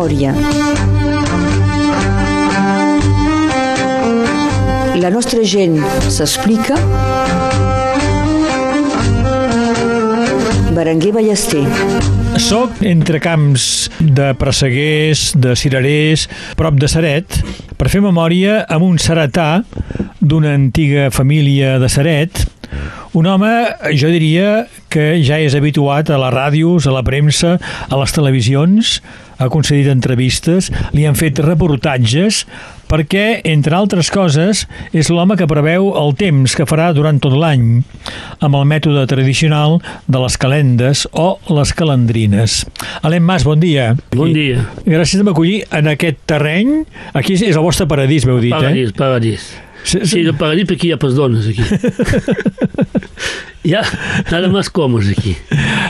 memòria. La nostra gent s'explica. Berenguer Ballester. Soc entre camps de presseguers, de cirerers, prop de Saret, per fer memòria amb un seretà d'una antiga família de Saret, un home, jo diria, que ja és habituat a les ràdios, a la premsa, a les televisions, ha concedit entrevistes, li han fet reportatges, perquè, entre altres coses, és l'home que preveu el temps que farà durant tot l'any, amb el mètode tradicional de les calendes o les calandrines. Alem Mas, bon dia. Bon dia. I gràcies per m'acollir en aquest terreny. Aquí és el vostre paradís, m'heu dit, Paradís, eh? paradís. Sí, Sí, el paradís perquè hi ha pas dones aquí. hi ha nada més comes aquí.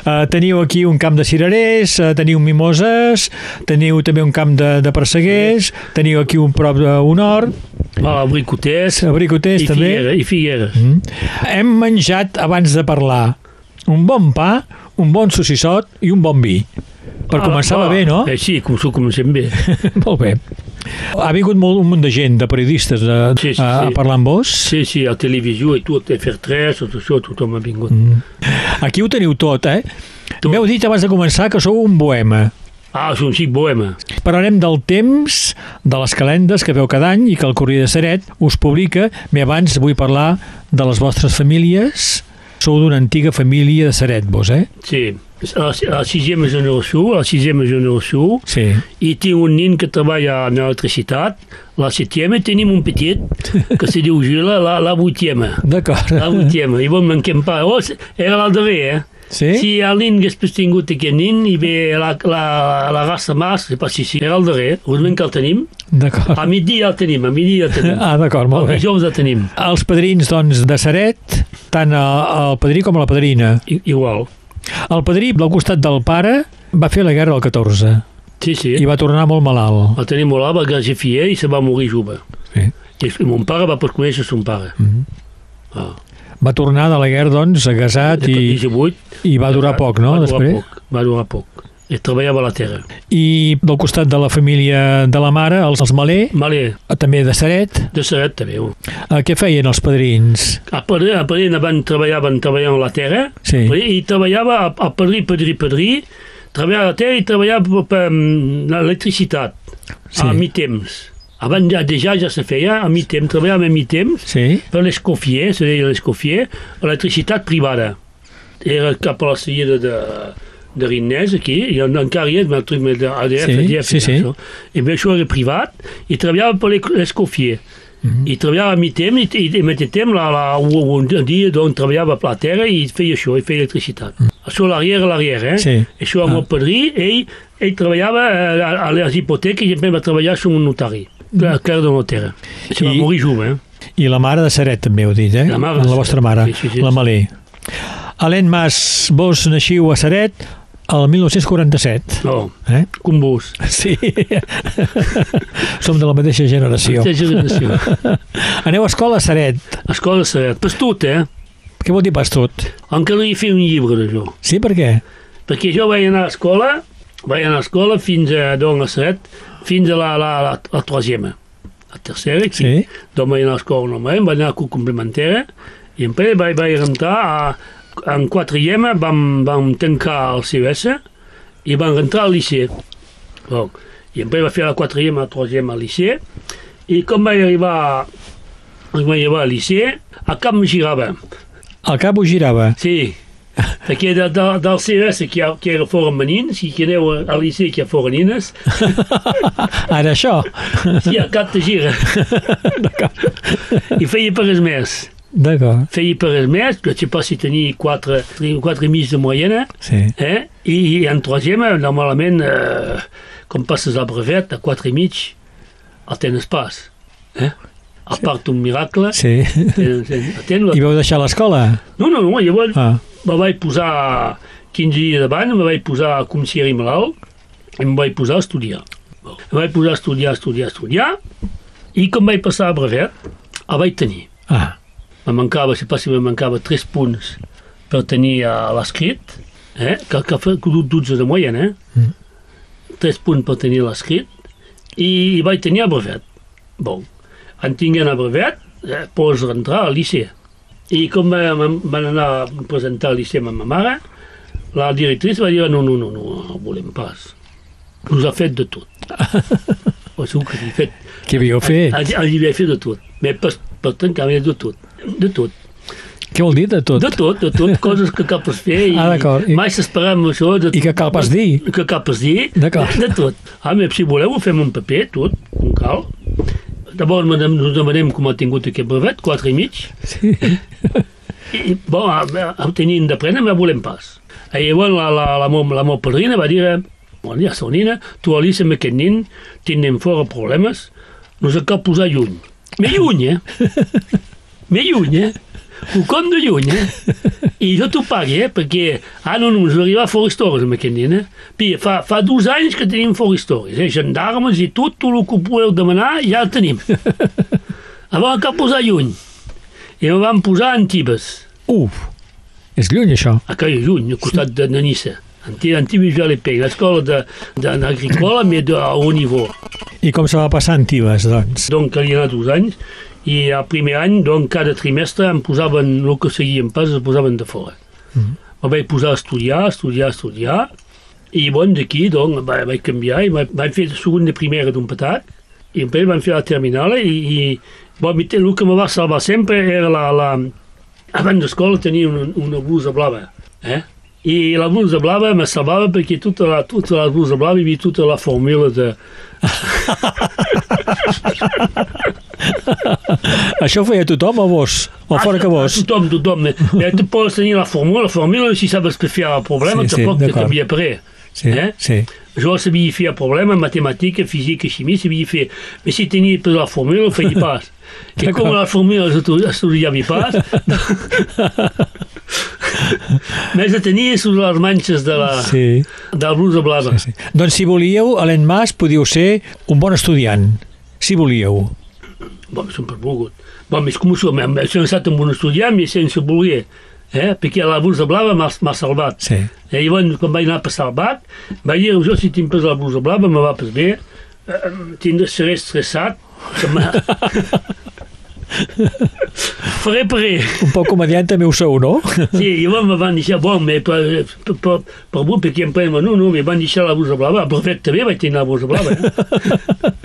Uh, teniu aquí un camp de cirerers, uh, teniu mimoses, teniu també un camp de, de perseguers, teniu aquí un prop d'un hort, Ah, bricoters abricoters i també. figueres. I figueres. Mm. Hem menjat, abans de parlar, un bon pa, un bon sossissot i un bon vi. Per començar va bé, no? Eh, sí, com s'ho comencem bé. Molt bé. Ha vingut molt, un munt de gent, de periodistes, a, Sí, sí, a, a sí. parlar amb vos. Sí, sí, a televisió i tot, FR3, tot això, tothom ha vingut. Mm. Aquí ho teniu tot, eh? Tot. M'heu dit abans de començar que sou un bohema. Ah, és un xic bohema. Parlarem del temps, de les calendes que veu cada any i que el Corriere de Seret us publica. Bé, abans vull parlar de les vostres famílies. Sou d'una antiga família de Seret, vos, eh? Sí, a la, sisena generació, a la sisena generació, Sí. i tinc un nen que treballa en electricitat. La setena tenim un petit que se diu Gila, la, la vuitena. D'acord. La vuitena. I bon, manquem pas. Oh, era l'al darrer, eh? Sí? Si el nen hagués pas tingut aquest nen, i ve la, la, la raça mas, sé pas si sí, era el darrer, heureusament que el tenim. D'acord. A migdia el tenim, a migdia el tenim. Ah, d'acord, molt El bé. dijous el tenim, Els padrins, doncs, de Seret, tant el, el padrí com la padrina. I, igual. El padrí, del costat del pare, va fer la guerra del 14 Sí, sí. i va tornar molt malalt. El tenim molt alt, va gasefier i se va morir jove. Sí. I mon pare va pas conèixer son pare. Mhm. Ah. Va tornar de la guerra, doncs, agasat i, 18, i va durar poc, no?, va durar després? Poc, va durar poc. I treballava a la terra. I del costat de la família de la mare, els, els Malé, Malé, també de Seret, de Seret també. eh, què feien els padrins? A Padrí, a Padrí van treballar, van treballar a la terra, Sí. i treballava a, a Padrí, Padrí, Padrí, treballava a la terra i treballava per, per mm, l'electricitat, Sí. a mi temps. Abans ja, ja, ja se feia, a mi temps, treballava a mi temps, Sí? per l'escoffier, se deia l'escoffier, electricitat privada. Era cap a la seguida de, de Rinès, aquí, i en- encara hi és, el truc de ADF, Sí, ADF, sí, sí. Això. I bé, això era privat, i treballava per l'ec- l'escoffier. Mhm. I treballava a mi temps, i, i, i met temps, la, la, un, dia on treballava per la terra i feia això, i feia electricitat. Això l'arrière, l'arrière, eh? Sí. Això amb Ah. el padrí, ell, ell treballava eh, a, a les hipoteques i després va treballar com un notari, de notera. Se va Mhm. I- morir jove, eh? I la mare de Seret, també heu dit, eh? La mare la vostra mare, sí, sí, sí. la Malé. Alen Mas, vos naixiu a Seret el 1947, No, eh? com vos. Sí. Som de la mateixa generació. Aquesta generació. Aneu a escola a Seret. Escola Seret. Pas tot, eh? Què vol dir pas tot? Encara hi fer un llibre d'això. Sí, per què? Perquè jo vaig anar a escola, vaig anar a escola fins a d'on a Seret, fins a la, la, la, la troisième. La tercera, aquí. Sí? D'on vaig anar a escola normalment, vaig anar a curs complementària, i després vaig, vaig entrar a, en quatrième, vam, vam tancar el CES i vam entrar al liceu. Bon. I després vaig fer la quatrième, la troisième al liceu, i com vaig arribar, vaig arribar al liceu, a cap em girava. El cap ho girava. Sí, perquè de, de, del CES que, hi ha, que era foren menins, i que aneu al liceu que hi ha foren nines, Ara això. sí, el cap te gira. I res més. D'acord. Feia per res més, que je sais pas si tenia 4, 4 i mig de moyenne, Sí. eh? I, i en troisième, normalment, eh, com passes al brevet, a 4 i mig, el tens pas. Eh? A part un miracle, Sí. tens, I vau deixar l'escola? no, no, no, llavors Ah, me vaig posar 15 dies abans, me vaig posar com si era malalt i em vaig posar a estudiar. Em vaig posar a estudiar, estudiar, estudiar i com vaig passar a brevet, el vaig tenir. ah. Me mancava, pas si me mancava 3 punts per tenir l'escrit, eh? que, que fa 12 de moyenne, eh? tres punts per tenir l'escrit i vaig tenir el brevet. Bon, en tinguent el brevet, eh, pots rentrar al liceu. I com van, van anar a presentar al liceu amb ma mare, la directrice va dir no, no, no, no, no volem pas. Us ha fet de tot. o segur que havia fet, Què havíeu fet? hi havia fet de tot. Mais per, per tancar, de tot. De tot. Què vol dir de tot? De tot, de tot, coses que cal pas fer i Ah. I- mai s'esperava això. De, I que cal pas dir. Que cal pas dir. D'acord. De tot. Ah, si voleu, ho fem un paper, tot, com cal. D'abord nos demanem com ha tingut aquest brevet, quatre i mig. Sí. I, bon, a- a- ho tenim d'aprendre, però volem pas. I llavors la, la, la, mo- la meva padrina va dir, bon, ja sonina, tu Alice amb aquest nin tenen fora problemes, nos cal posar lluny. Me lluny, eh? Me lluny, eh? Ho com de lluny, eh? I jo t'ho pagui, eh? Perquè, ah, no, ens fora històries amb aquest nin, eh? Pi, fa, fa dos anys que tenim fora històries, eh? Gendarmes i tot, tot el que podeu demanar, ja el tenim. Llavors cal posar lluny. I me van posar a Antibes. Uf, és lluny això. a Calle Juny, al costat de, de Nissa. Antic, antic Visual Lepei, l'escola de, a haut niveau. I com se va passar en Tibes, doncs? Donc, hi ha anat dos anys, i al primer any, donc, cada trimestre em posaven, el que seguien pas, es posaven de fora. Mm -hmm. Me vaig posar a estudiar, estudiar, estudiar, i bon, d'aquí, donc, vaig, vaig canviar, i vaig, vaig fer segon de primera d'un petat, i després vam fer la terminal, i, i bon, el que me va salvar sempre era la... la abans d'escola tenia una, una blusa blava, eh? I la blusa blava me salvava perquè tota la, tota la blusa blava hi havia tota la fórmula de, Això ho feia tothom o vos? O fora que vos? Tothom, tothom. Eh, tu pots tenir la fórmula, la fórmula, si sabes que fer el problema, Sí, sí, sí, tampoc te canvia après. Sí, Eh? sí. Jo sabia fer el problema, matemàtica, física, chimia, sabia fer. Però si tenia per la fórmula, ho feia pas. I com la fórmula estudiava pas, més de tenir sobre les manxes de la, Sí, de la blusa blava. sí. Doncs si volíeu, a l'Enmas podíeu ser un bon estudiant. Si volíeu. Bon, sempre volgut. Bon, més com això, m'he estat amb un estudiant, però sense voler. Eh? Perquè la blusa blava m'ha salvat. Sí. I llavors, quan vaig anar el bac, vaig dir, jo si tinc pas la blusa blava, me va pas bé, eh, tindré, seré estressat. Faré per ell. Un poc comediant també ho sou, no? Sí, llavors me van deixar, bon, mais per, per, per, per perquè em prenen, no, no, me van deixar la blusa blava, brevet també vaig tenir la blusa blava, eh?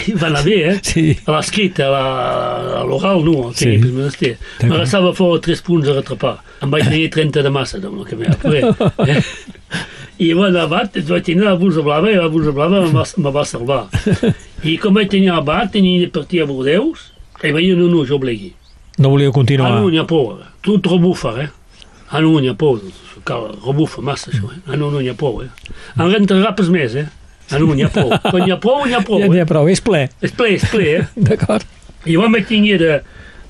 Que va anar bé, eh? Sí. A l'escrit, a l'oral, no, al Sí. menester. Me D'acord. restava fora tres punts a retrapar. Em vaig tenir 30 de massa, doncs, que m'he après. Eh? I llavors al bat vaig tenir la blusa blava i la blusa blava me va, me va salvar. I com vaig tenir el bat, tenia de partir a Bordeus, i vaig dir, no, no, jo oblegui. No volíeu Ah, continuar. no, n'hi ha por. Tot rebufa, eh? Ah, no, n'hi ha por. Cal, rebufa massa, això, eh? Ah, no, no, n'hi ha por, eh? En rentrarà pas més, eh? Ah, no, n'hi ha por. Quan n'hi ha por, n'hi ha Ja n'hi eh? ha prou, és ple. És ple, és ple, eh? D'acord. I vaig tenir de,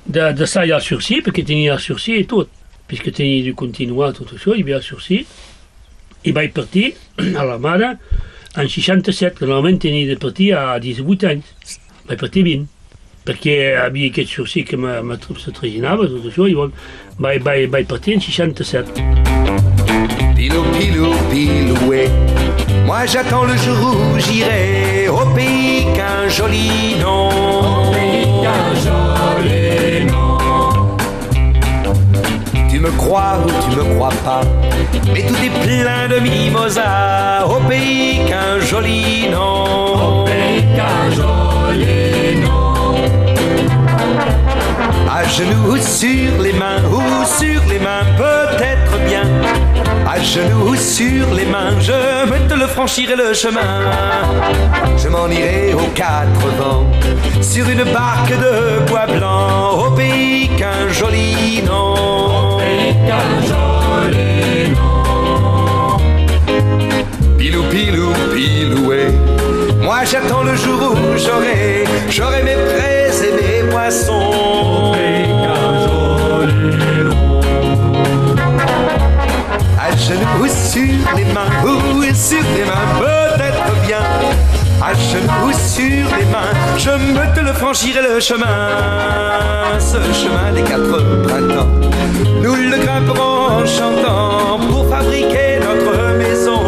de, de salle al sursis, perquè tenia el sursis i tot. Puisque tenia de continuar tot això, hi havia el sursis. I vaig partir a la mare en 67, que normalment tenia de partir a 18 anys. Vaig partir 20, perquè havia aquest sursis que se traginava, tot això, i vaig, vaig, vaig partir en 67. Pilou, pilou, piloué. Moi j'attends le jour où j'irai au pays qu'un joli nom. Tu me crois ou tu me crois pas, mais tout est plein de mimosas au pays qu'un joli nom. À genoux ou sur les mains ou sur les mains, peut-être bien. À genoux ou sur les mains, je me te le franchirai le chemin. Je m'en irai aux quatre vents, sur une barque de bois blanc, au pays qu'un joli nom. Pilou, pilou, piloué. Moi j'attends le jour où j'aurai, j'aurai mes prés et mes moissons. à genoux ou sur les mains, ou sur les mains, peut-être bien. Ah, à genoux sur les mains, je me te le franchirai le chemin, ce chemin des quatre printemps. Nous le grimperons en chantant pour fabriquer notre maison.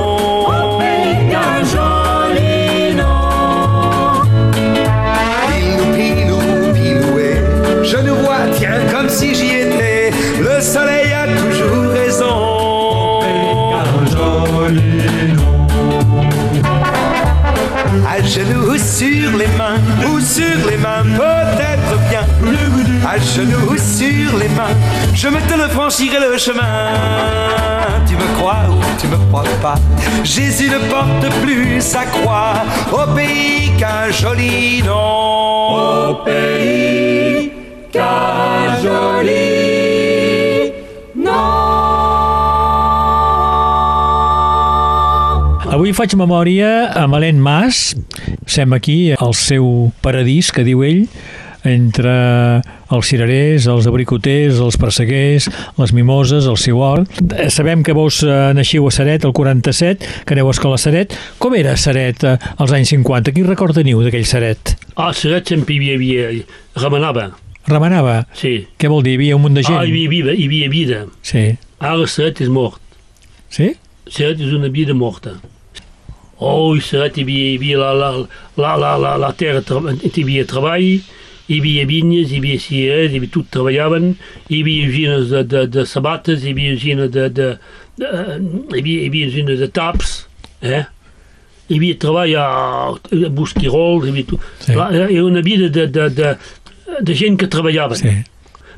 Je nous vois, tiens, comme si j'y étais. Le soleil a toujours. À genoux sur les mains ou sur les mains, peut-être bien. À genoux sur les mains, je me te le franchirai le chemin. Tu me crois ou tu me crois pas? Jésus ne porte plus sa croix au pays qu'un joli nom. Au pays qu'un joli faig memòria amb Helene Mas. Sem aquí al seu paradís, que diu ell, entre els cirerers, els abricoters, els perseguers, les mimoses, el seu hort. Eh, Sabem que vos eh, naixiu a Saret el 47, que aneu a escola a Saret. Com era Saret eh, als anys 50? Quin record teniu d'aquell Saret? Ah, Seret sempre hi havia, remenava, Remenava? sí. Què vol dir? Hi havia un munt de gent? Ah, hi havia vida, hi havia vida. Sí. Ara Seret és mort. Sí? Seret és una vida morta. Oh, i Seret hi havia, la, la, la, la, la, la terra, tra- hi havia treball, hi havia vinyes, hi havia cirers, hi havia, tot treballaven, hi havia usines de, de, de sabates, hi havia usines de, de, de, hi havia, hi havia usines de taps, eh? Hi havia treball a, a Busquirol, hi havia tot. Sí. La, era una vida de, de, de, de gent que treballaven. Sí.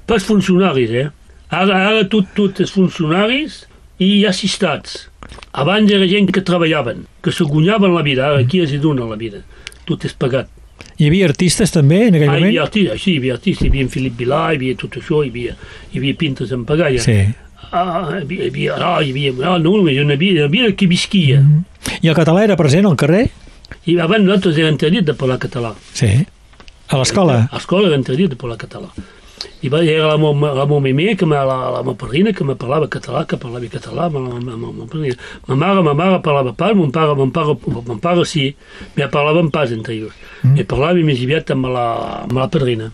Pas funcionaris, eh? Ara, ara tot, tot és funcionaris i assistats. Abans era gent que treballaven, que se guanyaven la vida, ara aquí es dona la vida. Tot és pagat. Hi havia artistes també en aquell Ah, hi moment? havia artistes, sí, hi havia artistes, hi havia en Filip Vilà, hi havia tot això, hi havia, hi havia pintes en pagalla. Sí. Ah, hi havia, hi havia, ah, hi havia, ah, no, una vida, una vida que visquia. I el català era present al carrer? I abans nosaltres era interdit de parlar català. Sí. A l'escola? A l'escola era interdit de parlar català. I va, era la la meva meme, que me, la, la meva padrina, que me parlava català, que parlava català, ma, ma, ma, ma, padrina. ma mare, ma mare parlava pas, mon pare, mon pare, mon pare sí, però parlaven pas entre ells. Mm. I parlava més aviat amb la, amb la padrina,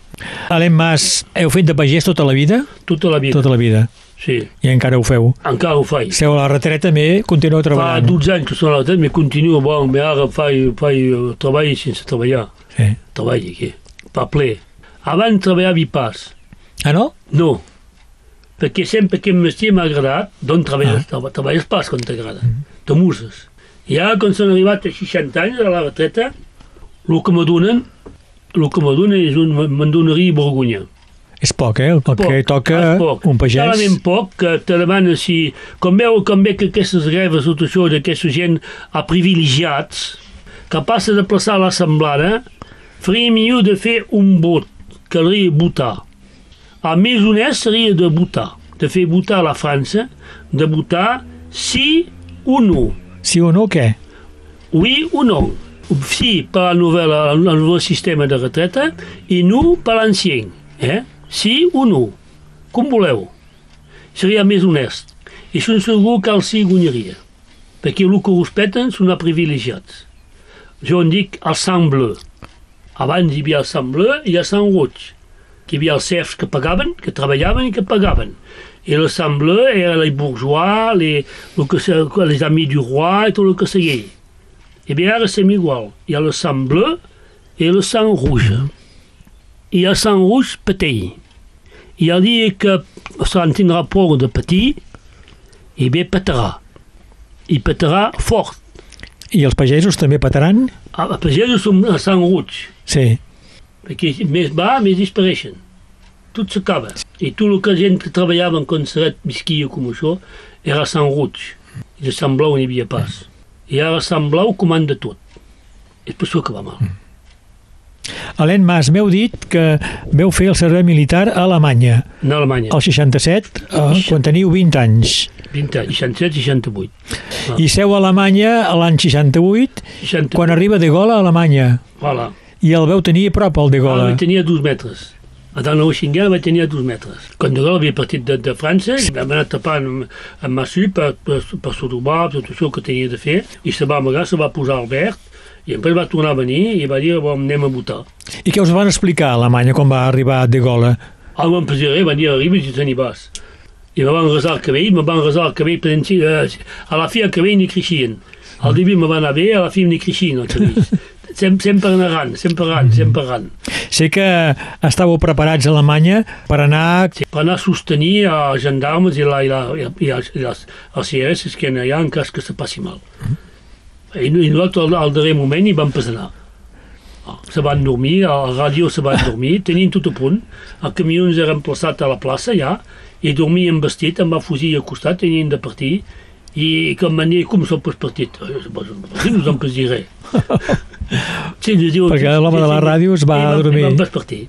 Helene Mas, heu fet de pagès tota la vida? tota la vida. Tota la vida. Sí, I encara ho feu. encara ho faig. Esteu a la retreta, també continueu Fa treballant. 12 anys que sono a la tête, mais continuo, bon, mais ara faig, faig treball sense treballar. Sí. Treball aquí, per ple. Abans treballava pas. Ah, no? No, perquè sempre que m'estia m'ha agradat, doncs treballes, ah. treballes pas quan t'agrada, te muses. I ara, quan s'han arribat a 60 anys a la retreta, el que me donen, el que me donen és un, me'n donaria vergonya. És poc, eh? El que toca poc. un pagès. Talament poc, que te demana si... Com veu, com ve que aquestes greves, tot això, d'aquesta gent a privilegiats, que passa de plaçar l'assemblada, faria millor de fer un vot, caldria votar. El més honest seria de votar, de fer votar a la França, de votar sí o no. Sí o no, què? Oui o no. Sí per la novel·la, el nou sistema de retreta i no per l'ancien. Eh? Sí o no. Com voleu. Seria més honest. I són segur que el sí guanyaria. Perquè el que respecten són els privilegiats. Jo en dic el sang bleu. Abans hi havia el sang bleu i el sang roig. Que hi havia els serfs que pagaven, que treballaven i que pagaven. Sang bleu era les bourgeois, les, le que, les amis du roi et tout le que seguia. Eh bien, ara som igual. Hi ha le sang bleu i le sang rouge. I el sang rouge pateix. I el dia que se'n tindrà prou de patir, i bé patarà. I patarà fort. I els pagesos també petaran? A, a pagesos som el sang rouge. Sí. Perquè més va, més dispareixen. Tot s'acaba. I tot el que gent que treballava en concert visquia com això era Sant Roig. I de Sant Blau n'hi havia pas. I ara Sant Blau comanda tot. És per això que va mal. Helene Mas, m'heu dit que veu fer el servei militar a Alemanya, En Alemanya. al 67, eh, quan teniu 20 anys. 20 anys, 67, 68. Ah. I seu a Alemanya l'any 68, 68. quan arriba de Gola a Alemanya. Voilà. I el veu tenir a prop, el de Gola. vaig tenir a dos metres. A Dana Washington vaig tenir a dos metres. Quan de Gaulle havia partit de, de França, vam anar tapant amb, amb Massu per, per, per sodomar, tot això que tenia de fer, i se va amagar, se va posar al verd, i després va tornar a venir i va dir, bon, anem a votar. I què us van explicar a Alemanya quan va arribar de Gola? Ah, van president, van dir, arribes i te n'hi vas. i me van resar el cabell, me van resar el cabell, eh, a la fi el cabell ni creixien. Al debut me va anar bé, a la fi ni creixien els cabells. Sem, sempre anant, sempre anant, sempre anant. Sé que estàveu preparats a Alemanya per anar... Sí, per anar a sostenir els gendarmes i, la, i, la, i, els, i les, els CRS que hi ha en cas que se passi mal. I, i nosaltres al, al darrer moment hi vam presenar. Ah, Se van dormir, a la ràdio se van dormir, tenien tot a punt. El camió ens era emplaçat a la plaça ja, i dormien vestit amb el fusil al costat, tenien de partir, i com van dir, com pas partit? Eh, No us en dir res. Sí, diu, Perquè l'home de la ràdio es va i vam- dormir. I vam pas partir.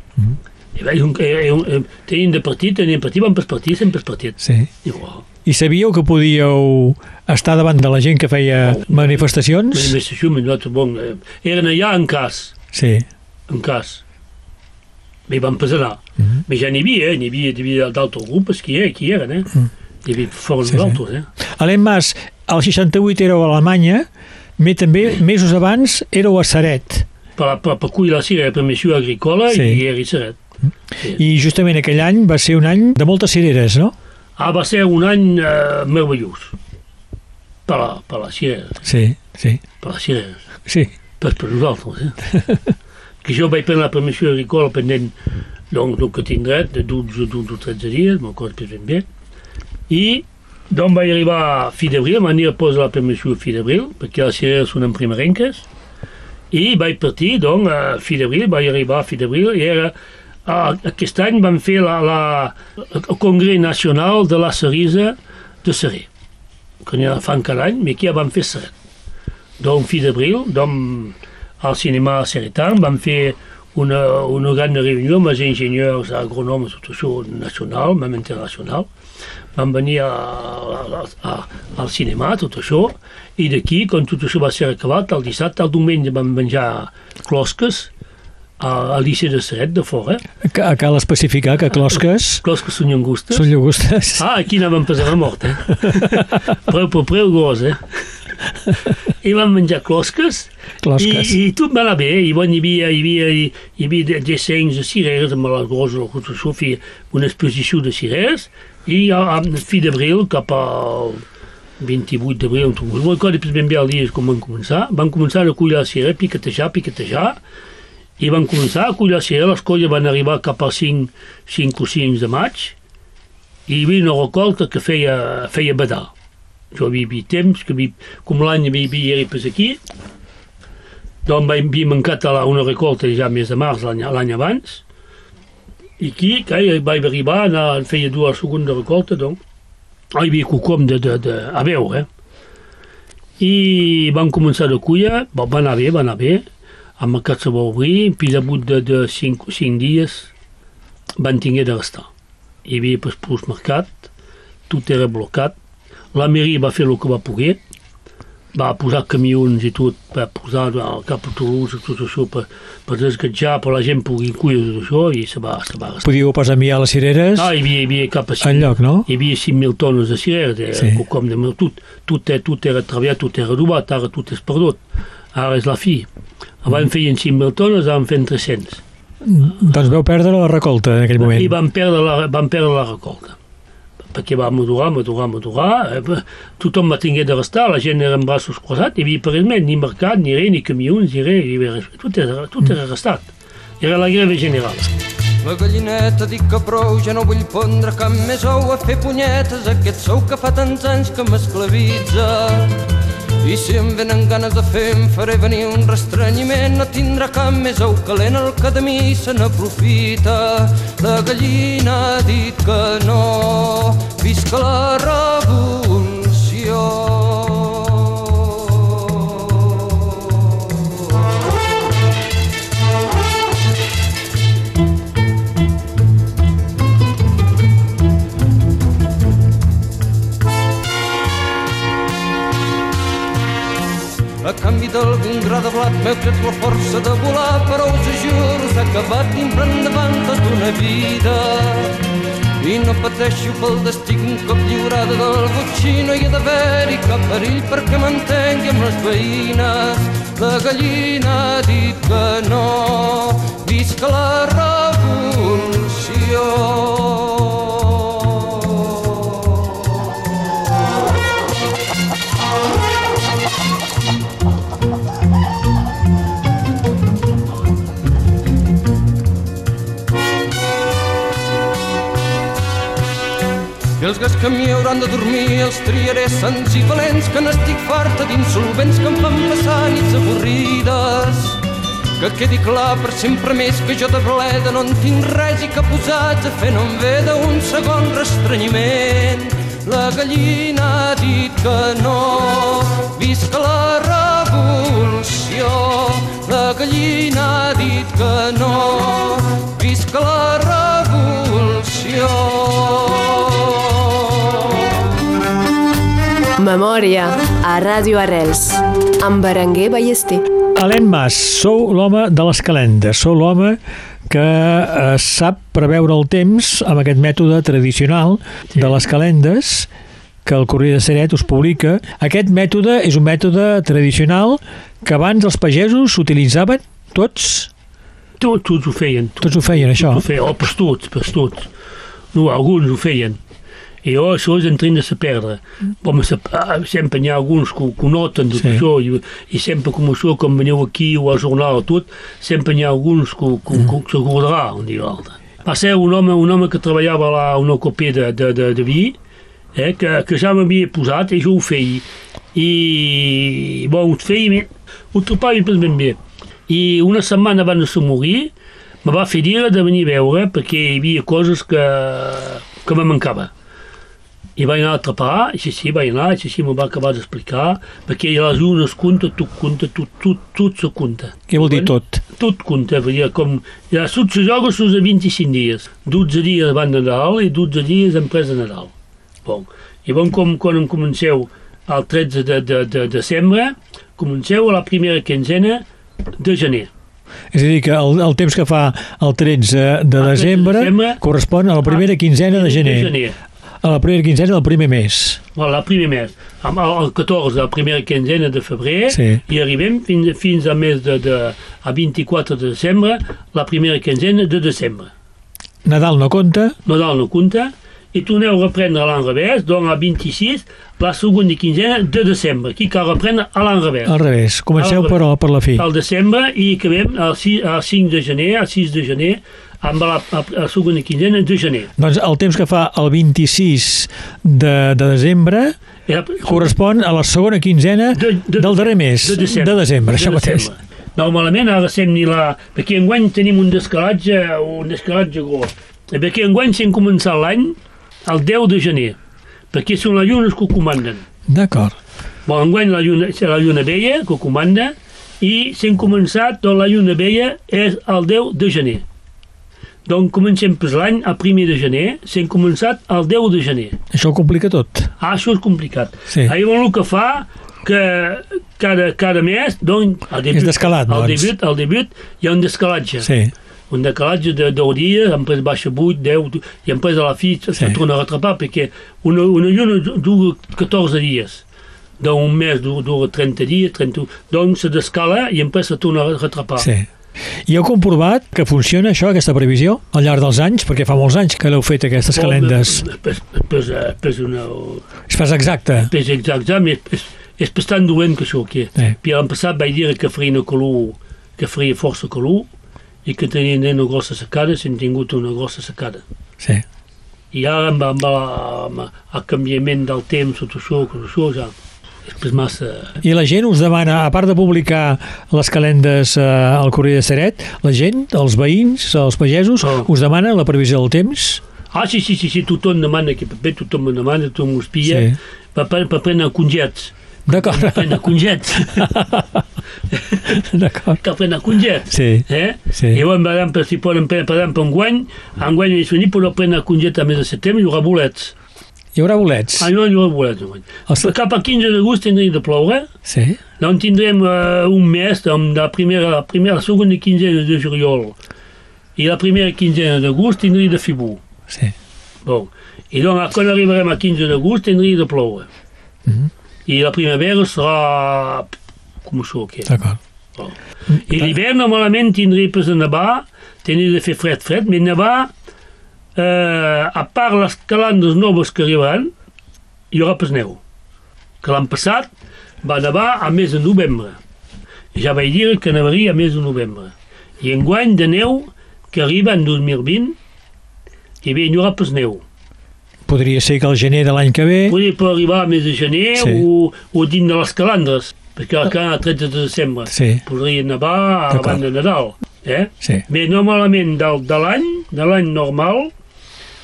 I vaig, un, eh, un, eh, tenien de partir, tenien partit, vam pas partir, sempre pas partit. Sí. Diu, oh, I sabíeu que podíeu estar davant de la gent que feia manifestacions? manifestació, mais nosaltres, bon, eh, eren allà en cas, Sí. en cas. I vam pas anar. Però ja n'hi havia, eh? n'hi havia, havia d'altres grups que, hi- que hi eren, eh? N'hi havia fora Sí, sí. nosaltres, eh? Alem Mas, al 68 éreu a Alemanya, me també, mesos abans, éreu a Saret. Per, per, per cuir la cira de permissió agrícola Sí. i era Seret. Sí. I justament aquell any va ser un any de moltes cireres, no? Ah, va ser un any eh, meravellós. Per la, per la cira, Sí, sí, per la cira. sí. Pas per nosaltres, eh? que jo vaig prendre la permissió agrícola pendent donc, donc que tinc dret de 12, 12 o 13 dies, me'n recordo ben bé. I donc vaig arribar a fi d'abril, van dir a posar la permissió a fi d'abril, perquè les cireres són en primerenques, i vaig partir, donc, a fi d'abril, vaig arribar a fi d'abril, i era, aquest any vam fer la, la, el Congrés Nacional de la Cerisa de Seré, que n'hi fan cada any, però aquí ja vam fer Seret. Donc, fi d'abril, donc, al cinema Seretan vam fer una, una gran reunió amb els enginyers agrònoms, tot això nacional, même internacional. Vam venir a, a, a, al cinema, tot això, i d'aquí, quan tot això va ser acabat, el dissabte, el diumenge vam menjar closques a- al liceu de Seret, de fora. Ca- Cal especificar que closques Closques són llangustes. són llagostes. Ah, aquí anàvem pesant a mort, eh? preu per preu gos, eh? I vam menjar closques, Closques. I, i tot va anar bé, i bon, hi havia, hi havia, hi, hi havia de- de cireres amb les grosses, feia una exposició de cireres, i a, a fi d'abril, cap al 28 d'abril, no recordo pas ben bé el dia com van començar, van començar a collir la cirera, piquetejar, piquetejar, i van començar a collir la cirera, les colles van arribar cap al 5, 5 o 6 de maig, i hi havia una recolta que feia, feia badar. Jo havia vist temps, que havia, com l'any havia vist era pas aquí, doncs va havia mancat a la, una recolta ja més de març l'any abans, i que vaig arribar, anar, feia dues segona recolta, doncs, ah, hi havia quelcom de, de, de, a veure, eh? I van començar de cuia, bon, va anar bé, va anar bé, el mercat se va obrir, puis al bout de, de cinc, cinc dies van tinguer de restar. Hi havia plus mercat, tot era blocat, la mairie va fer el que va poder, va posar camions i tot, va posar al cap a Toulouse tot això per, per desgatjar, per la gent pugui cuidar tot això i se va, se va restar. Podíeu pas enviar les cireres Ah, hi havia, hi havia cap a en lloc, no? hi havia 5.000 tones de cireres, de, Sí. com de tot, tot, eh, tot era treballat, tot era adobat, ara tot és perdut. Ara és la fi. Abans feien 5.000 tones, ara en feien 300. Doncs veu perdre la recolta en aquell moment. I van perdre la, van perdre la recolta. Perquè va madurar, madurar, madurar. Eh, tothom va tinguer de restar, la gent era amb braços crossats, hi havia per res, ni mercat, ni res, ni camions, ni res, havia res. Tot era, tot era restat. Era la greve general. La gallineta dic que prou, ja no vull pondre cap més ou a fer punyetes, aquest sou que fa tants anys que m'esclavitza. I si em venen ganes de fer, em faré venir un restrenyiment, no tindrà cap més ou calent el que de mi se n'aprofita. La gallina ha dit que no, visca la revolució. A canvi d'algun gra de blat m'heu tret la força de volar, però us juro s'ha acabat dins endavant tota una vida. I no pateixo pel destí un cop lliurada del botxí no hi ha d'haver-hi cap perill perquè m'entengui amb les veïnes. La gallina ha dit que no, visca la revolució. Que m'hi hauran de dormir els triaré sants i valents que n'estic farta d'insolvents que em fan passar nits avorrides. Que quedi clar per sempre més que jo de bleda no en tinc res i que posats a fer no em ve d'un segon restrenyiment. La gallina ha dit que no, visca la revolució. La gallina ha dit que no, visca la revolució. Memòria a Ràdio Arrels amb Berenguer Ballester. Alain Mas, sou l'home de les calendes, sou l'home que eh, sap preveure el temps amb aquest mètode tradicional sí. de les calendes que el Corriere de Seret us publica. Aquest mètode és un mètode tradicional que abans els pagesos s'utilitzaven tots? Tots, tots ho feien. Tots ho feien, això? Tots ho feien, oh, pas tots, pas tots. No, alguns ho feien. I jo això és en train de se perdre. Home, se, ah, sempre n'hi ha alguns que, que ho noten tot Sí. això, i, i sempre com això, com veniu aquí o al jornal o tot, sempre n'hi ha alguns que, que, que, que s'acordarà un dia o l'altre. Va ser un home, un home que treballava a una copia de, de, de, de vi, eh, que, que ja m'havia posat i jo ho feia. I, bon, ho feia, ho trobava pas ben bé. I una setmana abans de morir, me va fer dir de venir a veure perquè hi havia coses que, que me mancava. I vaig anar a atrapar, i sí, sí, vaig anar, i sí, sí, m'ho va acabar d'explicar, perquè les unes compta, tot compta, tot, tot, tot se compta. Què vol dir tot? Tot compta, vull dir, com... Ja, tot se joga sus de 25 dies. 12 dies abans de Nadal i 12 dies després de Nadal. Bon. I bon, com quan em comenceu el 13 de, de, de desembre, comenceu a la primera quinzena de gener. És a dir, que el, el temps que fa el 13 de El 13 de desembre desembre correspon a la primera quinzena de gener. De gener. A la primera quinzena del primer mes. Voilà, primer mes. El, el 14, la primera quinzena de febrer, Sí. i arribem fins, fins al mes de, de, a 24 de desembre, la primera quinzena de desembre. Nadal no compta, Nadal no compta, i torneu a reprendre a l'enrevés, doncs a 26, la segona quinzena de desembre. Aquí cal reprendre a l'enrevés. al revés. Comenceu Al per, per la fi. Al desembre i acabem al 6, al 5 de gener, al 6 de gener, amb la, la, segona quinzena de gener. Doncs el temps que fa el 26 de, de desembre la, correspon a la segona quinzena de, de, del darrer mes. De desembre. De desembre, això de mateix. desembre. Normalment ara sem ni la... Perquè enguany tenim un descalatge, un descalatge gros. Perquè enguany s'hem començat l'any el 10 de gener, perquè són les llunes que ho comanden. D'acord. Bon, enguany la lluna, és la lluna vella que ho comanda i s'hem començat, doncs la lluna vella és el 10 de gener. Doncs comencem per l'any, el primer de gener, s'hem començat el 10 de gener. Això ho complica tot. Ah, això és complicat. Sí. Llavors el que fa que cada, cada mes, doncs, al debut, És descalat, al doncs. debut, al debut hi ha un descalatge. Sí. Un decalatge de 10 dies, després baixa 8, 10, i després a la fi se Sí. torna a retrapar, perquè una, una lluna dura 14 dies. D'un mes dura, dura 30 dies, 31, doncs se descala i després se torna a retrapar. Sí. I heu comprovat que funciona això, aquesta previsió, al llarg dels anys? Perquè fa molts anys que l'heu fet, aquestes calendes. Pues, pues, eh, pues una, És pas exacte. És exacte, és, és, és bastant dolent que això. Que. Sí. Puis l'any passat vaig dir que faria una calor, que faria força calor i que tenien una grossa secada, s'han tingut una grossa secada. Sí. I ara amb, amb, la, amb el canviament del temps, tot això, tot això ja és massa... I la gent us demana, a part de publicar les calendes eh, al Corriere de Seret, la gent, els veïns, els pagesos, Oh. us demana la previsió del temps? Ah, sí, sí, sí, sí tothom demana aquest paper, tothom me demana, tothom m'ho espia, Sí. sí. per, per, per prendre congets. D'acord. Per prendre congets. D'acord. que prendre congets. Sí. Eh? Sí. I llavors, per exemple, si poden per exemple, enguany, enguany és venir, podeu prendre congets al mes de setembre, hi haurà bolets. Hi haurà bolets? Ah, no, hi haurà bolets enguany. Cap al 15 d'agost tindria de ploure, Sí. doncs tindrem uh, un mes, amb la primera, la primera, la segona quinzena de juliol i la primera quinzena d'agost tindria de bo. Sí. Bon. I doncs, quan arribarem al 15 d'agost tindria de ploure. Mhm. I la primavera serà com això que és. D'acord. Bon. I l'hivern normalment tindria pas de nevar, tindria de fer fred, fred, però nevar, eh, a part les calendes noves que arribaran, hi haurà pas neu. Que l'any passat va nevar a mes de novembre. I ja vaig dir que nevaria a mes de novembre. I enguany de neu que arriba en 2020, i bé, hi haurà pas neu. Podria ser que el gener de l'any que ve... Podria per arribar a mes de gener Sí. o, o dins de les calandres, perquè el a 30 de desembre Sí. podria nevar abans de Nadal. Eh? Sí. Bé, normalment del, de l'any, de l'any normal,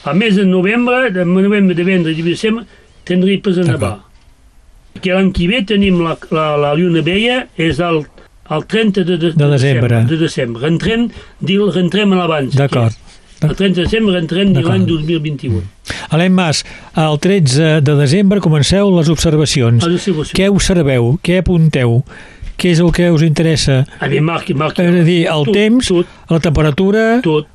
a mes de novembre, de novembre, de vendre de desembre, tindria pas a nevar. Que l'any que ve tenim la, la, la lluna vella, és el, el 30 de, de, De desembre. De desembre. Rentrem, rentrem a l'abans. D'acord. El 30 de desembre rentrem de l'any 2021. Alain Mas, el 13 de desembre comenceu les observacions. A l'observació. Què observeu? Què apunteu? Què és el que us interessa? A veure, marqui, marqui. És a dir, el tot, temps, Tot, la temperatura, tot.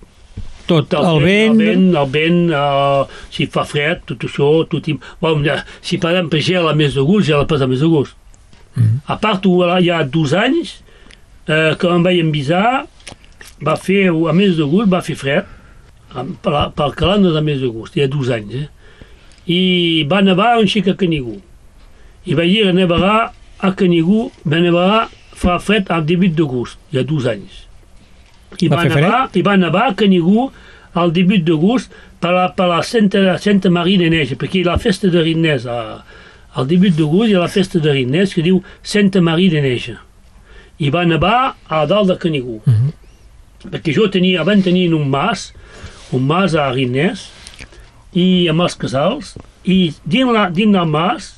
tot, el vent... El vent, el vent uh, si fa fred, tot això, tot... i- Bon, ja, si per exemple gela més d'agost, gela pas a més d'agost. Mhm. A part, ho- hi ha dos anys eh, que em vaig envisar, va fer, a més d'agost, va fer fred, per calendar de mes d'agost, hi ha dos anys, eh? I va nevar un xic a Canigú. I va dir que nevarà a Canigú, va nevar fa fred al debut d'agost, hi ha dos anys. I Va va, nevar, I va nevar a Canigú al debut d'agost per la, per la Santa, Santa Maria de Neige, perquè la festa de Rinès, a, al debut d'agost hi ha la festa de Rinès que diu Santa Maria de Neige. I va nevar a dalt de Canigú. Mhm. Perquè jo tenia, abans tenien un mas, un mas a Rinès, i amb els casals, i dins, la, dins del mas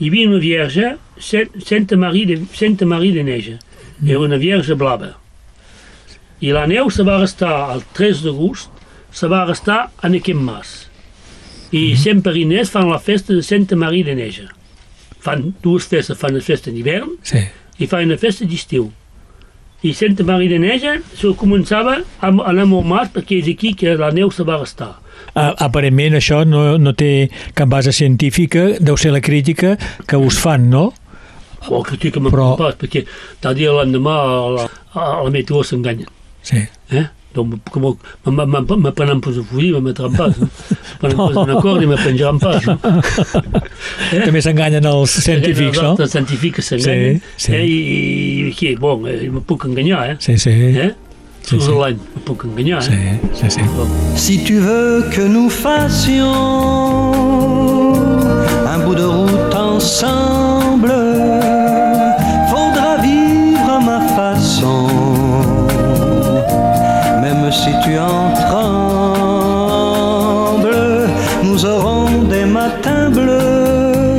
hi havia una vierge, Sa- Santa Maria de, Santa Maria de Neige. Era una vierge blava. I la neu se va restar el 3 d'agost, se va restar en aquest mas. I sempre a Rinès fan la festa de Santa Maria de Neige. Fan dues festes, fan una festa d'hivern Sí. i fa una festa d'estiu. I Santa Maria de Neige se començava a anar molt mas perquè és aquí que la neu se va restar. A, aparentment això no, no té cap base científica, deu ser la crítica que us fan, no? O critica me Però- perquè tal dia l'endemà la, la meteo s'enganya. Sí. Eh? Donc, com me, me, me, me prenen pas a fugir, me metran pas. No? Me prenen pas un acord i me penjaran pas. No? També s'enganyen els científics, no? Els científics s'enganyen. Sí, sí. Eh? I, i, i, bon, eh, me puc enganyar, eh? Sí, sí. eh? Sí, sí. l'any me puc enganyar, Sí, eh? sí, sí. Si tu veux que nous fassions un bout de route ensemble, tu en trembles, nous aurons des matins bleus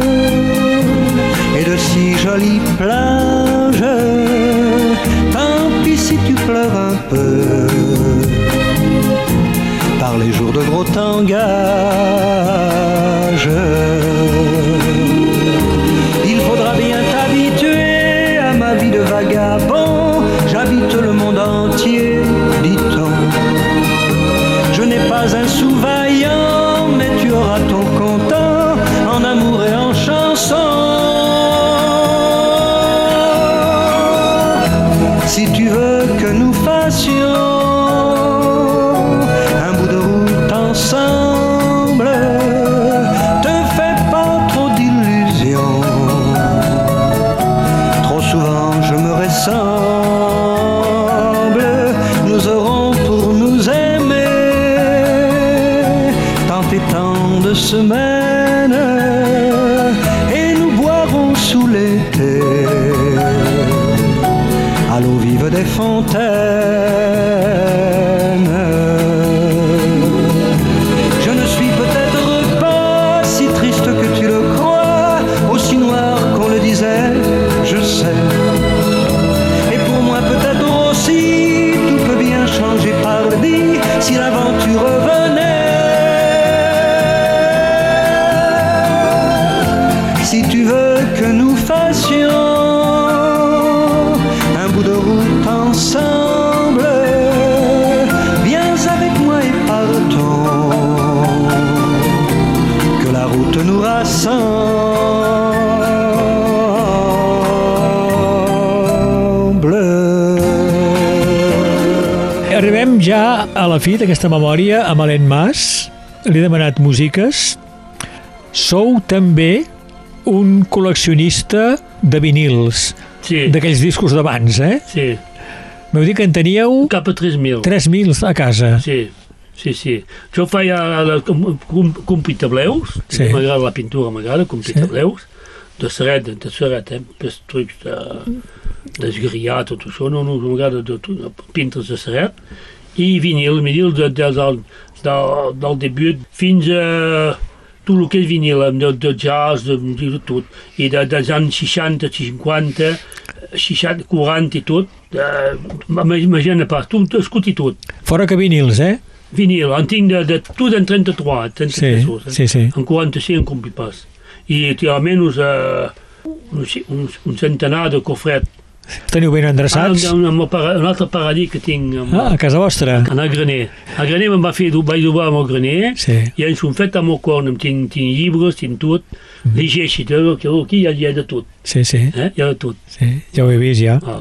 et de si jolies plages. Tant pis si tu pleures un peu par les jours de gros tangage. Fassions un bout de route ensemble, viens avec moi et partons, que la route nous rassemble. Arribem ja a la fi d'aquesta memòria amb Alain Mas. Li he demanat músiques. Sou també un col·leccionista de vinils, Sí, d'aquells discos d'abans, eh? sí. M'heu dit que en teníeu Cap a 3.000. 3.000 a casa. Sí, sí, sí. Jo feia la, com, com, com Sí. m'agrada la pintura, m'agrada, com Sí. de seret, de seret, eh? Pes trucs de, d'esgriar, tot això, no, no, m'agrada de, de pintres de seret, i vinil, vinil de, de, del, del, del debut fins a tot el que és vinil, de, de jazz, de, de tot, i de, dels anys 60, 50, 60, 40 i tot, eh, m'imagina pas, tot, escut i tot. Fora que vinils, eh? Vinil, en tinc de, de tot en 33, 33 Sí, pesos, eh? sí, sí. En 45 en compli pas. I té almenys eh, un, un, un centenar de cofret. Teniu ben Ah, endreçats? un, un, un altre paradís que tinc amb, Ah, a casa vostra? en el graner. El graner me'n va fer, vaig dubar amb el graner, Sí. i ens ho fet amb el corn, tinc, tinc llibres, tinc tot, Mhm. llegeixi, que aquí hi ha, hi ha de tot, Sí, sí, eh? hi ha de tot. sí, ja ho he vist, ja. Ah.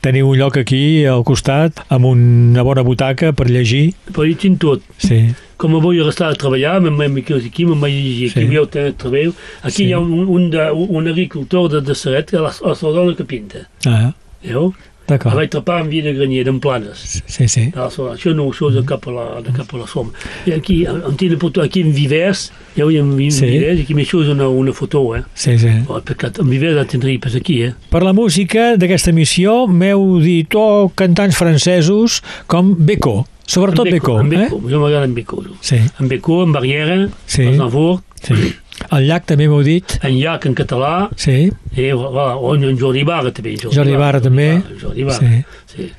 Teniu un lloc aquí, al costat, amb una bona butaca per llegir. Hi tinc tot. Sí, Com restar a treballar, me'n vaig aquí, llegir, aquí Sí. veieu tenir treball. Aquí Sí. hi ha un, un, de, un agricultor de, de Seret, que la, la seva dona que pinta. ah? El d'acord. vaig trepar amb vi de graner, d'en planes. Sí, sí. So- Això no, això és de cap a la, de cap a la som. I aquí, on tinc foto, aquí en Vivers, ja ho hi ha en Sí. Vivers, aquí això és una, una foto, eh? Sí, sí. Oh, perquè en Vivers la tindria pas aquí, eh? Per la música d'aquesta emissió m'heu dit oh, cantants francesos com Beco, sobretot en eh? Beco, jo m'agrada en Beco. jo. Sí, En Beco, en Barriera, Sí. en Zanfort, sí. El llac també m'heu dit, en Llac en català, sí, i voilà, o en Jordi Barra també. Jordi Barra també. Jordi Barra, sí. sí.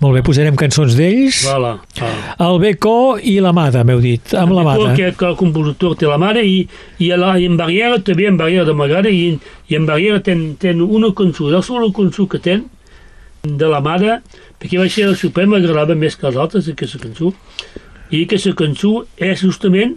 Molt bé, posarem cançons d'ells. Voilà, voilà. El Beco i l'Amada, m'heu dit, amb l'Amada. Perquè que el compositor té la mare i, i, la, i en Barriera també, en Barriera de m'agrada i, i en Barriera ten, ten una cançó, la sola cançó que ten de la mare, perquè va ser el Suprem, m'agradava més que els altres aquesta cançó, i aquesta cançó és justament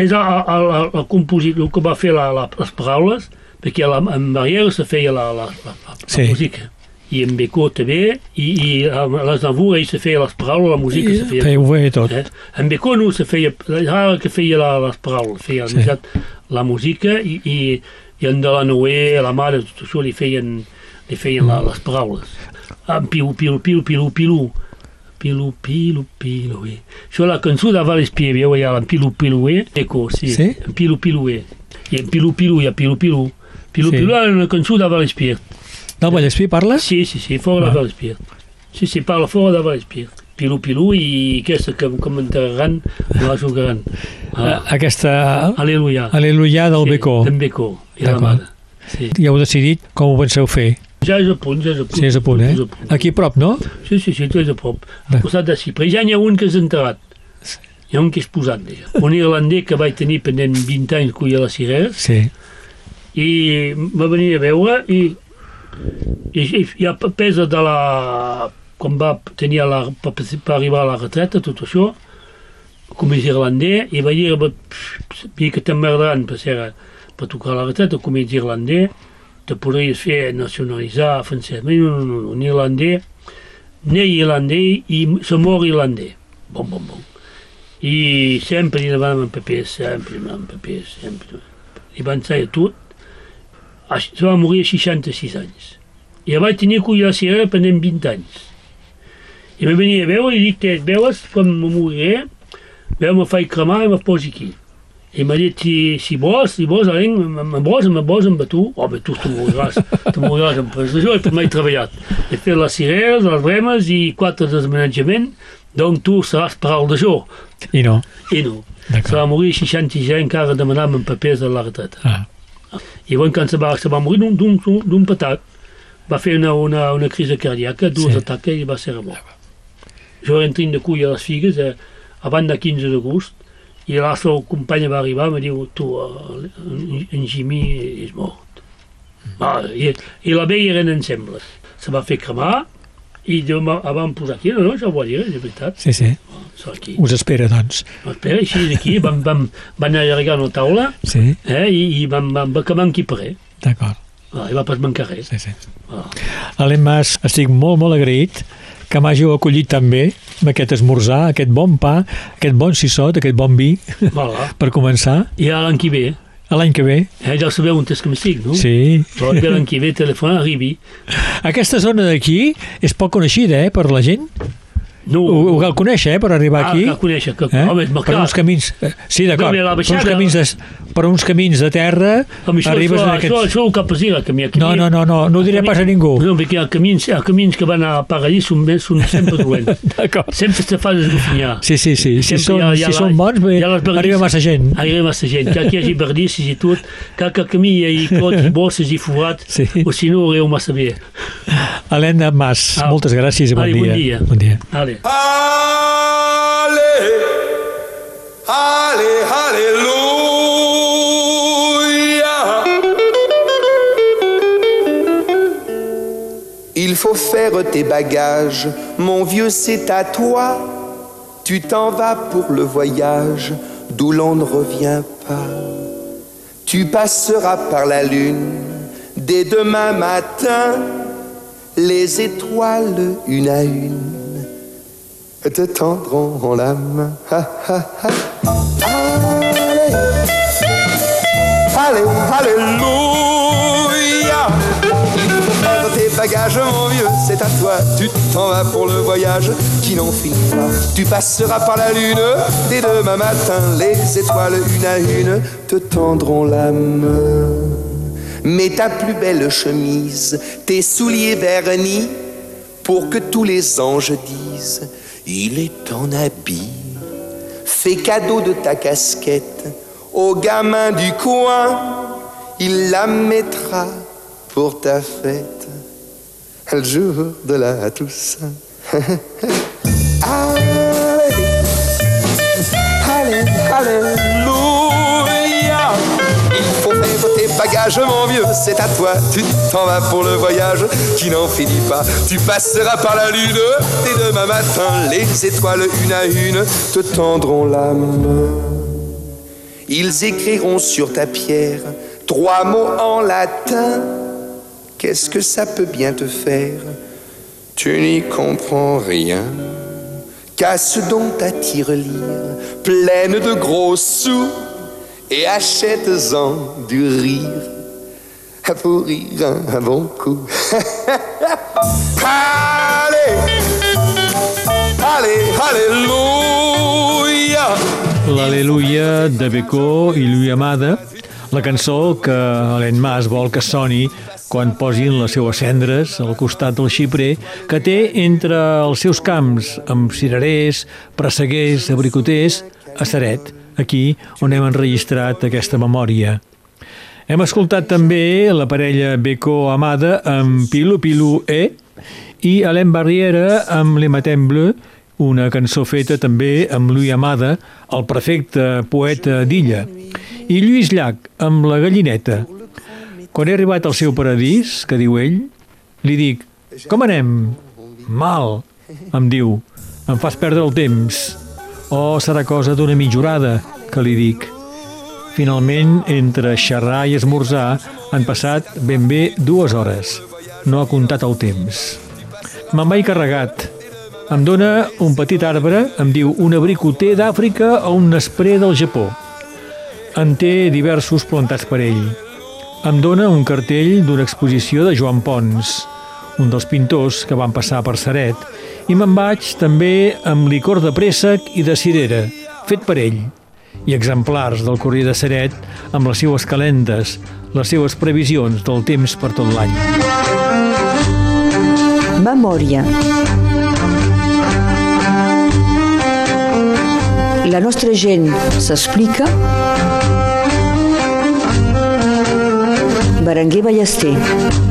és el, el, el, el compositor que va fer la, la, les paraules, perquè la, en Barriera se feia la, la, la, la, Sí. la música i en Becó també, i, i a les Navur ell se feia les paraules, la música se feia Feu bé tot. Eh? En Becó no se feia, era el que feia la, les paraules, feia Sí. sí. la música i, i, i en de la Noé, la mare, tot això li feien, li feien la, les paraules. En pilu, pilu, pilu, pilu, pilu, pilu, pilu, pilu, eh. Això la cançó de Valespier, veieu allà, en pilu, pilu, eh? Eco, sí. Sí? En pilu, pilu, eh. I en pilu, pilu, i en pilu, pilu. Pilu, Sí. pilu, era una cançó de Valespier. Del Vallespí parles? Sí, sí, sí, fora Ah. de Valespier. Sí, sí, parla fora de Valespier. Pilu, pilu, i aquesta que comentaran, me la jugaran. Ah, Aquesta Aleluia. Aleluia del sí, Becó. D'en Becó, i la mare. Sí. Ja heu decidit com ho penseu fer. Ja és a punt, ja és a punt. Sí, és a punt, eh? És a punt. Aquí a prop, no? Sí, sí, sí, és a prop. Al costat de Cipre. Ja n'hi ha un que és enterrat. Hi ha un que és posat, ja. Un irlandès que vaig tenir pendent 20 anys que hi a les cireres, Sí. i va venir a veure i, i, i, i a pesa de la quan va tenir la, per, per arribar a la retreta tot això com és irlandès i va dir vi que t'emmerdaran per, ser, per tocar la retreta com és irlandès te podries fer nacionalitzar francès no, no, no, no, un irlandès ne irlandès i se mor irlandès bom, bom, bom i sempre li demanen papers sempre li demanen papers sempre li van saber tot se va morir a 66 anys. I el vaig tenir cirera pendent 20 anys. I me venia a veure i dic, "Te veus, quan me moriré, veu, me faig cremar i me posi aquí. I m'ha dit, si, si vols, si vols, Alain, me, me vols, me vols amb tu? Home, tu te moriràs, te moriràs amb pressió, i mai treballat. He fet les cireres, les bremes i quatre desmenjament, doncs tu seràs paral de jo. I no. I no. Se va morir a 66 anys, encara demanant papers de la retreta. Ah. I llavors quan se va, se va morir d'un- petat, va fer una, una, una crisi cardíaca, dues Sí. ataques i va ser mort. Jo entrant de cull a les figues eh, abans del 15 d'agost i la seva companya va arribar i em diu tu, eh, en, en Jimmy és mort. Va, i, I la veia eren ensemble. Se va fer cremar i jo la van posar aquí, no, no, ja ho va dir, de veritat. Sí, sí. So, aquí. Us espera, doncs. Espera, així aquí, van, van, van allargar una taula Sí, eh, i, i van, van acabar en quiparé. d'acord. Ah, I va pas mancar res. Sí, sí. Ah. Alem Mas, estic molt, molt agraït que m'hàgiu acollit també amb aquest esmorzar, aquest bon pa, aquest bon sissot, aquest bon vi, per començar. I ara l'any que ve, A l'any que ve, eh, ja sabeu on és que m'estic, no? sí. Però que l'any que ve telefona, arribi. Aquesta zona d'aquí és poc coneixida, eh, per la gent. No. Ho, ho cal conèixer, eh, per arribar Ah, aquí. cal conèixer, que- eh? home, per clar. uns camins... eh, Sí, d'acord. Per uns camins de, per uns camins de terra Home, això, arribes això, en això, això ho cal pasir, el camí. El camí No, no, no, no, no ho diré el pas a ningú. No, perquè els camins, els camins que van a Paradís són, són sempre dolents. D'acord. sempre te fas esgofinyar. Sí, sí, sí. Si són, hi ha- hi ha si la- són bons, bé, arriba massa gent. Arriba massa gent. Cal que hi hagi bardisses i tot, cal que el camí hi hagi cots, bosses i forats, Sí. o si no, arribeu massa bé. Helena Mas, Ah. moltes gràcies i bon Ai, dia. bon dia. Bon dia. Allez. Allez, allez, alléluia. Il faut faire tes bagages, mon vieux, c'est à toi. Tu t'en vas pour le voyage d'où l'on ne revient pas. Tu passeras par la lune dès demain matin, les étoiles une à une te tendront la main. Ha. Allez, allez, alléluia. Tes bagages, mon vieux, c'est à toi. Tu t'en vas pour le voyage qui n'en finit pas. Tu passeras par la lune dès demain matin. Les étoiles, une à une, te tendront main. Mets ta plus belle chemise, tes souliers vernis, pour que tous les anges disent Il est en habit. Fais cadeau de ta casquette au gamin du coin, il la mettra pour ta fête le jour de la Toussaint. mon vieux, c'est à toi. Tu t'en vas pour le voyage qui n'en finit pas. Tu passeras par la lune et demain matin, les étoiles une à une te tendront la main. Ils écriront sur ta pierre trois mots en latin. Qu'est-ce que ça peut bien te faire? Tu n'y comprends rien. Casse donc ta tirelire pleine de gros sous et achète-en du rire pour rire un, un bon coup. allez, allez, alléluia. L'Aleluia de Becó i Louis Amada, la cançó que Helen Mas vol que soni quan posin les seues cendres al costat del xiprer que té entre els seus camps amb cirerers, presseguers, abricoters, a Seret, aquí on hem enregistrat aquesta memòria. Hem escoltat també la parella Becó Amada amb Pilu Pilu E i Alain Barriera amb Le Matin Bleu, una cançó feta també amb Louis Amada, el prefecte poeta d'Illa, i Lluís Llach amb La Gallineta. Quan he arribat al seu paradís, que diu ell, li dic, com anem? Mal, em diu, em fas perdre el temps. Oh, serà cosa d'una mitjorada, que li dic. Finalment, entre xerrar i esmorzar, han passat ben bé dues hores. No ha comptat el temps. Me'n vaig carregat. Em dona un petit arbre, em diu un abricoter d'Àfrica o un nespré del Japó. En té diversos plantats per ell. Em dona un cartell d'una exposició de Joan Pons, un dels pintors que van passar per Seret, i me'n vaig també amb licor de préssec i de cirera, fet per ell, i exemplars del Corrier de Seret amb les seues calentes, les seues previsions del temps per tot l'any. Memòria. La nostra gent s'explica. Berenguer Ballester.